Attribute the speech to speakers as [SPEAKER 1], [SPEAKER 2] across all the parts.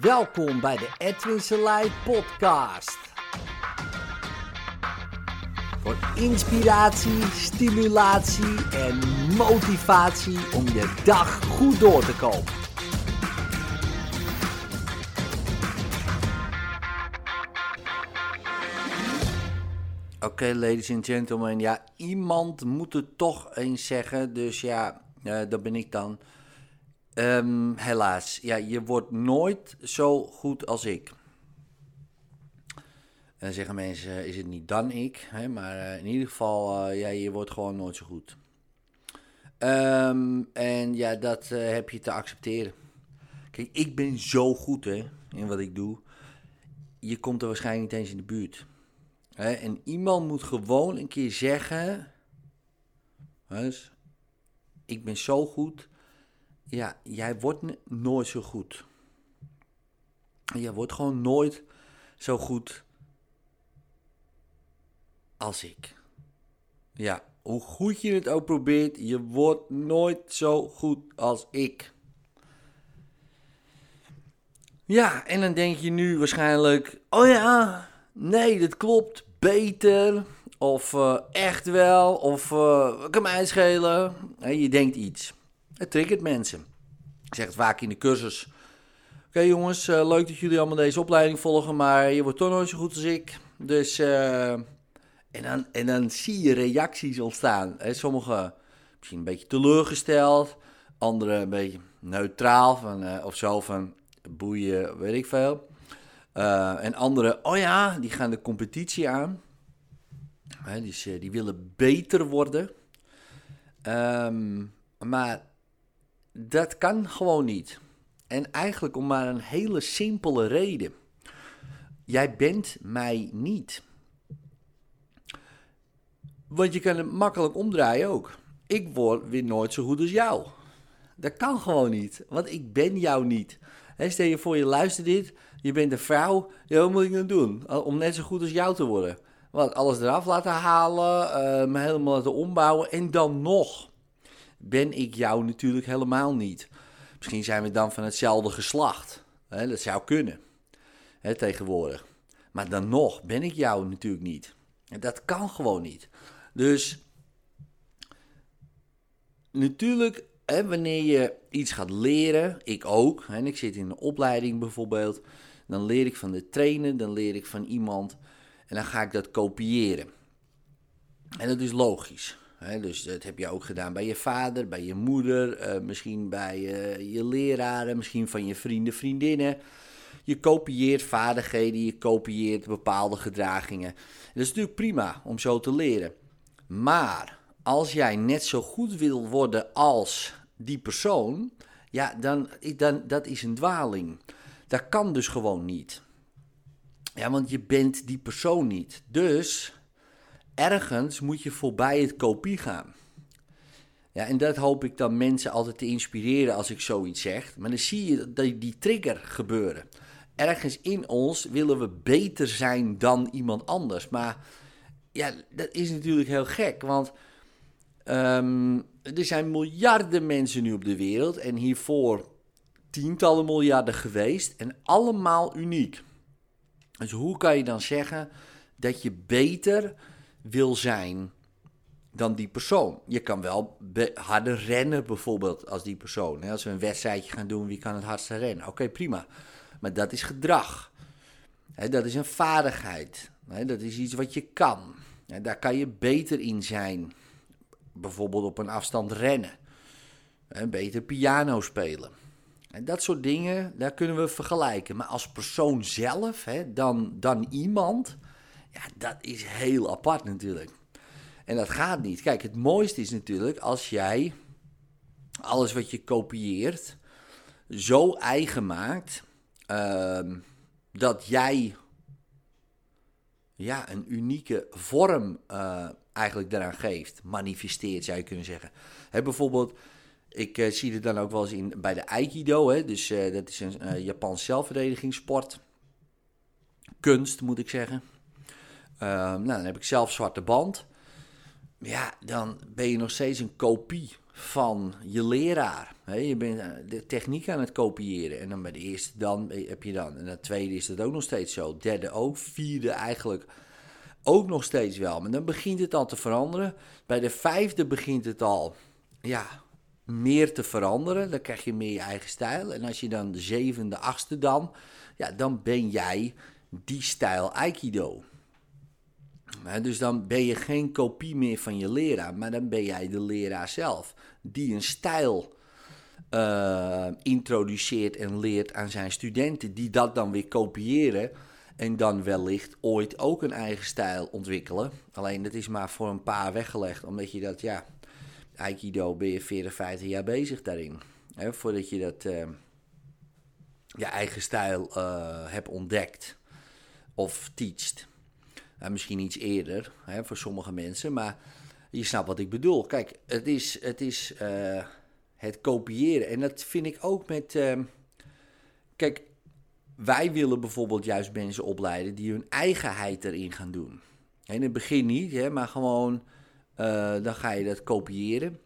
[SPEAKER 1] Welkom bij de Edwin Selei podcast. Voor inspiratie, stimulatie en motivatie om je dag goed door te komen. Oké, ladies and gentlemen. Ja, iemand moet het toch eens zeggen. Dus ja, uh, dat ben ik dan. Um, helaas, ja, je wordt nooit zo goed als ik. En dan zeggen mensen, is het niet dan ik? Hè? Maar uh, in ieder geval, ja, je wordt gewoon nooit zo goed. Um, en ja, dat heb je te accepteren. Kijk, ik ben zo goed hè, in wat ik doe. Je komt er waarschijnlijk niet eens in de buurt. Hè? En iemand moet gewoon een keer zeggen... Dus, ik ben zo goed ja, jij wordt nooit zo goed. Jij wordt gewoon nooit zo goed als ik. Ja, hoe goed je het ook probeert, je wordt nooit zo goed als ik. Ja, en dan denk je nu waarschijnlijk: oh ja, nee, dat klopt, beter. Of uh, echt wel, of uh, kan mij schelen. En je denkt iets. Het triggert mensen. Ik zeg het vaak in de cursus. Oké jongens, uh, leuk dat jullie allemaal deze opleiding volgen, maar je wordt toch nooit zo goed als ik. Dus, uh, en, dan, en dan zie je reacties ontstaan. Sommigen misschien een beetje teleurgesteld, anderen een beetje neutraal van, uh, of zo van boeien, weet ik veel. en anderen, oh ja, die gaan de competitie aan. dus die willen beter worden. Um, maar dat kan gewoon niet. En eigenlijk om maar een hele simpele reden. Jij bent mij niet. Want je kan het makkelijk omdraaien ook. Ik word weer nooit zo goed als jou. Dat kan gewoon niet, want ik ben jou niet. Stel je voor, je luistert dit, je bent een vrouw, ja, wat moet ik dan doen? Om net zo goed als jou te worden. Wat, alles eraf laten halen, uh, me helemaal laten ombouwen en dan nog ben ik jou natuurlijk helemaal niet. Misschien zijn we dan van hetzelfde geslacht. Dat zou kunnen, tegenwoordig. Maar dan nog ben ik jou natuurlijk niet. Dat kan gewoon niet. Dus natuurlijk, hè, wanneer je iets gaat leren, ik ook, en ik zit in een opleiding bijvoorbeeld, dan leer ik van de trainer, dan leer ik van iemand en dan ga ik dat kopiëren. En dat is logisch dus dat heb je ook gedaan bij je vader, bij je moeder, uh, misschien bij uh, je leraren, misschien van je vrienden, vriendinnen. Je kopieert vaardigheden, je kopieert bepaalde gedragingen. Dat is natuurlijk prima om zo te leren. Maar als jij net zo goed wil worden als die persoon, ja, dan, dan dat is een dwaling. Dat kan dus gewoon niet. Ja, want je bent die persoon niet. Dus ergens moet je voorbij het kopie gaan. Ja, en dat hoop ik dan mensen altijd te inspireren als ik zoiets zeg. Maar dan zie je dat die trigger gebeuren. Ergens in ons willen we beter zijn dan iemand anders. Maar ja, dat is natuurlijk heel gek. Want um, er zijn miljarden mensen nu op de wereld. En hiervoor tientallen miljarden geweest. En allemaal uniek. Dus hoe kan je dan zeggen dat je beter wil zijn dan die persoon. Je kan wel harder rennen bijvoorbeeld als die persoon. Als we een wedstrijdje gaan doen, wie kan het hardste rennen? Oké, prima. Maar dat is gedrag. dat is een vaardigheid. dat is iets wat je kan. daar kan je beter in zijn. Bijvoorbeeld op een afstand rennen. beter piano spelen. En dat soort dingen, daar kunnen we vergelijken. Maar als persoon zelf, dan, dan iemand ja, dat is heel apart natuurlijk. En dat gaat niet. Kijk, het mooiste is natuurlijk als jij alles wat je kopieert zo eigen maakt uh, dat jij ja, een unieke vorm uh, eigenlijk daaraan geeft. Manifesteert, zou je kunnen zeggen. Hè, bijvoorbeeld, ik uh, zie het dan ook wel eens in, bij de Aikido. Hè, dus uh, dat is een Japans zelfverdedigingssport. Kunst, moet ik zeggen. Ehm, nou, dan heb ik zelf zwarte band. Ja, dan ben je nog steeds een kopie van je leraar. je bent eh, de techniek aan het kopiëren. En dan bij de eerste dan heb je dan. En de tweede is dat ook nog steeds zo. Derde ook. Vierde eigenlijk ook nog steeds wel. Maar dan begint het al te veranderen. Bij de vijfde begint het al ja, meer te veranderen. Dan krijg je meer je eigen stijl. En als je dan de zevende, achtste dan... Ja, dan ben jij die stijl Aikido dus dan ben je geen kopie meer van je leraar, maar dan ben jij de leraar zelf. Die een stijl uh, introduceert en leert aan zijn studenten, die dat dan weer kopiëren. En dan wellicht ooit ook een eigen stijl ontwikkelen. Alleen dat is maar voor een paar weggelegd, omdat je dat, ja, Aikido ben je 40, 50 jaar bezig daarin. Voordat je dat, uh, je eigen stijl uh, hebt ontdekt of teacht. Nou, misschien iets eerder hè, voor sommige mensen, maar je snapt wat ik bedoel. Kijk, het is het, is, uh, het kopiëren. En dat vind ik ook met. Uh, kijk, wij willen bijvoorbeeld juist mensen opleiden die hun eigenheid erin gaan doen. In het begin niet, hè, maar gewoon uh, dan ga je dat kopiëren.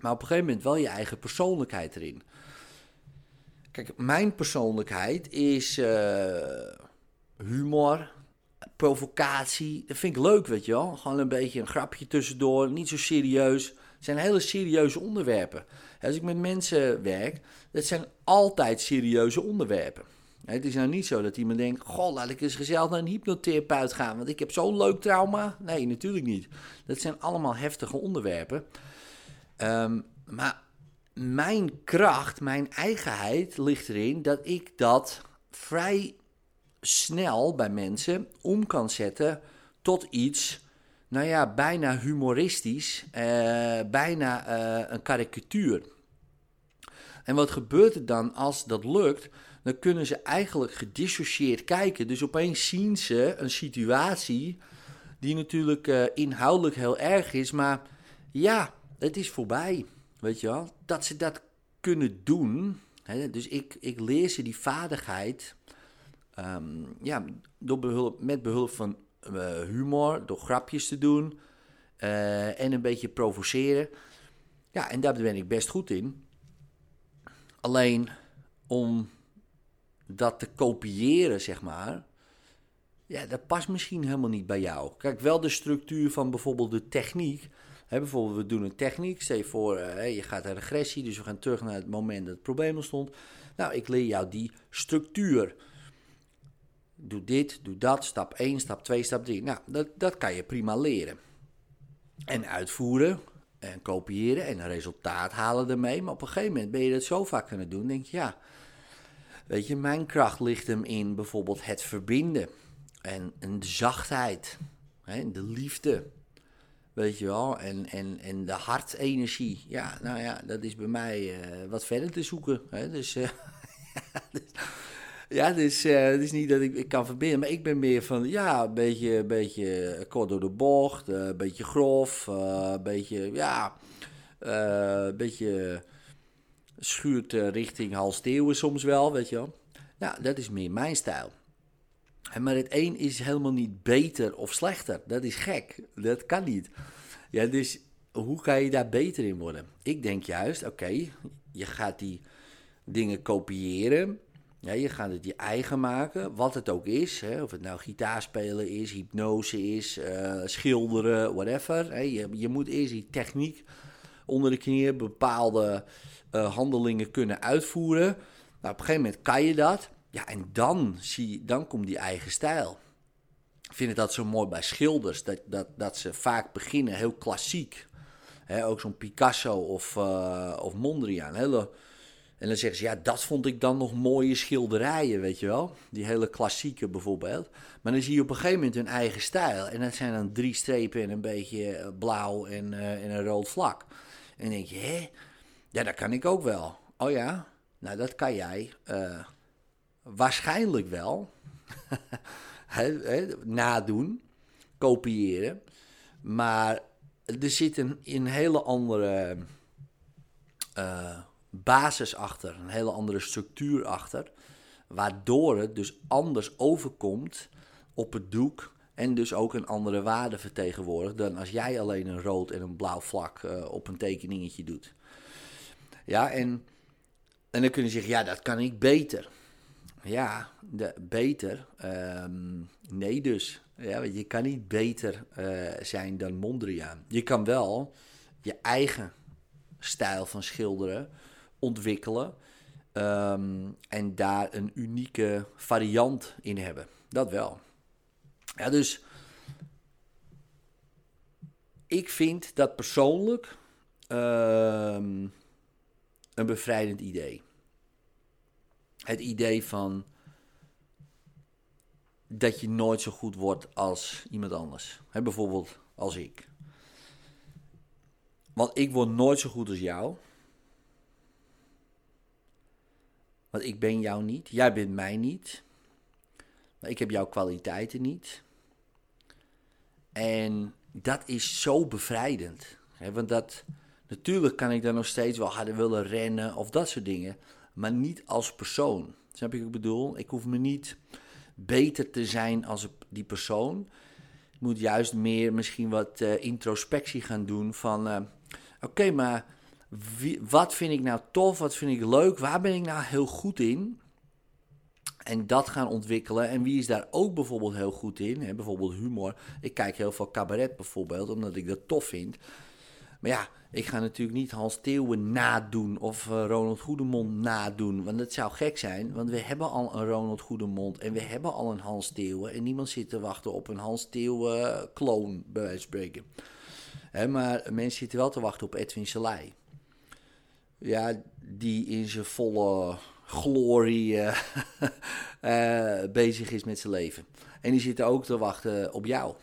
[SPEAKER 1] Maar op een gegeven moment wel je eigen persoonlijkheid erin. Kijk, mijn persoonlijkheid is humor, provocatie. Dat vind ik leuk, weet je wel. Gewoon een beetje een grapje tussendoor, niet zo serieus. Het zijn hele serieuze onderwerpen. Als ik met mensen werk, dat zijn altijd serieuze onderwerpen. Het is nou niet zo dat iemand denkt: Goh, laat ik eens gezellig naar een hypnotherapeut gaan, want ik heb zo'n leuk trauma. Nee, natuurlijk niet. Dat zijn allemaal heftige onderwerpen. Um, maar mijn kracht, mijn eigenheid ligt erin dat ik dat vrij snel bij mensen om kan zetten tot iets, nou ja, bijna humoristisch, uh, bijna uh, een karikatuur. En wat gebeurt er dan als dat lukt? Dan kunnen ze eigenlijk gedissocieerd kijken. Dus opeens zien ze een situatie die natuurlijk uh, inhoudelijk heel erg is, maar ja, het is voorbij. Weet je wel? Dat ze dat kunnen doen. Hè? Dus ik, ik leer ze die vaardigheid um, ja, door behulp, met behulp van uh, humor, door grapjes te doen uh, en een beetje provoceren. Ja, en daar ben ik best goed in. Alleen om dat te kopiëren, zeg maar, ja, dat past misschien helemaal niet bij jou. Kijk, wel de structuur van bijvoorbeeld de techniek. Bijvoorbeeld, we doen een techniek. Stel je voor, uh, je gaat een regressie, dus we gaan terug naar het moment dat het probleem ontstond. Nou, ik leer jou die structuur doe dit, doe dat, stap 1, stap 2, stap 3. Nou, dat, dat kan je prima leren. En uitvoeren en kopiëren en een resultaat halen ermee. Maar op een gegeven moment ben je dat zo vaak kunnen doen, denk je, ja, weet je, mijn kracht ligt hem in bijvoorbeeld het verbinden en, en de zachtheid, hè, de liefde. Weet je wel, en, en, en de hartenergie. Ja, nou ja, dat is bij mij uh, wat verder te zoeken. Hè? Dus, uh, dus ja, dus het is niet dat ik, ik kan verbinden, maar ik ben meer van, ja, een beetje, een beetje kort door de bocht, uh, een beetje grof, uh, een beetje, ja, een beetje schuurt richting Hals soms wel, weet je wel. Nou, dat is meer mijn stijl. Maar het een is helemaal niet beter of slechter. Dat is gek. Dat kan niet. Ja, dus hoe kan je daar beter in worden? Ik denk juist, oké, je gaat die dingen kopiëren. Ja, je gaat het je eigen maken, wat het ook is. Hè, of het nou gitaarspelen is, hypnose is, uh, schilderen, whatever. Hè, je, je moet eerst die techniek onder de knieën, bepaalde uh, handelingen kunnen uitvoeren. Nou, op een gegeven moment kan je dat. Ja, en dan, zie, dan komt die eigen stijl. Ik vind dat zo mooi bij schilders, dat, dat, dat ze vaak beginnen heel klassiek. Ook zo'n Picasso of, uh, of Mondriaan, hele en dan zeggen ze, ja, dat vond ik dan nog mooie schilderijen, weet je wel. Die hele klassieke bijvoorbeeld. Maar dan zie je op een gegeven moment hun eigen stijl. En dat zijn dan drie strepen en een beetje eh, blauw en, uh, en een rood vlak. En dan denk je, hé, ja, dat kan ik ook wel. Oh ja, nou dat kan jij uh, waarschijnlijk wel he, nadoen, kopiëren. Maar er zit een, hele andere... basis achter, een hele andere structuur achter. Waardoor het dus anders overkomt op het doek En dus ook een andere waarde vertegenwoordigt dan als jij alleen een rood en een blauw vlak uh, op een tekeningetje doet. Ja, en, en dan kun je zeggen, ja, dat kan ik beter. Ja, de, beter. Ehm, nee dus. Ja, je kan niet beter uh, zijn dan Mondriaan. Je kan wel je eigen stijl van schilderen ontwikkelen. Um, en daar een unieke variant in hebben. Dat wel. Ja, dus ik vind dat persoonlijk um, een bevrijdend idee. Het idee van dat je nooit zo goed wordt als iemand anders. Bijvoorbeeld als ik. Want ik word nooit zo goed als jou. Want ik ben jou niet. Jij bent mij niet. Ik heb jouw kwaliteiten niet. En dat is zo bevrijdend. Want dat, natuurlijk kan ik dan nog steeds wel harder willen rennen of dat soort dingen. Maar niet als persoon. Snap je wat ik bedoel? Ik hoef me niet beter te zijn als die persoon. Ik moet juist meer misschien wat uh, introspectie gaan doen van... Uh, Oké, maar wat vind ik nou tof? Wat vind ik leuk? Waar ben ik nou heel goed in? En dat gaan ontwikkelen. En wie is daar ook bijvoorbeeld heel goed in? Hè? Bijvoorbeeld humor. Ik kijk heel veel cabaret bijvoorbeeld, omdat ik dat tof vind. Maar ja, ik ga natuurlijk niet Hans Theeuwen nadoen of uh, Ronald Goedemond nadoen. Want dat zou gek zijn, want we hebben al een Ronald Goedemond en we hebben al een Hans Theeuwen. En niemand zit te wachten op een Hans Theeuwen kloon, bij wijze van spreken. Hè, maar mensen zitten wel te wachten op Edwin Selei. Ja, die in zijn volle glorie uh, uh, bezig is met zijn leven. En die zitten ook te wachten op jou.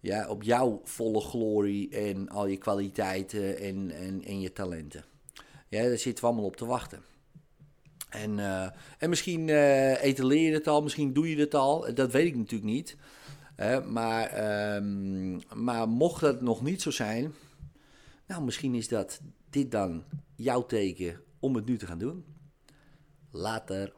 [SPEAKER 1] Ja, op jouw volle glorie en al je kwaliteiten en, en, en je talenten. Ja, daar zitten we allemaal op te wachten. En, uh, en misschien etaleer je het al, misschien doe je het al. Dat weet ik natuurlijk niet. Maar, um, maar mocht dat nog niet zo zijn, nou, misschien is dat dit dan jouw teken om het nu te gaan doen. Later.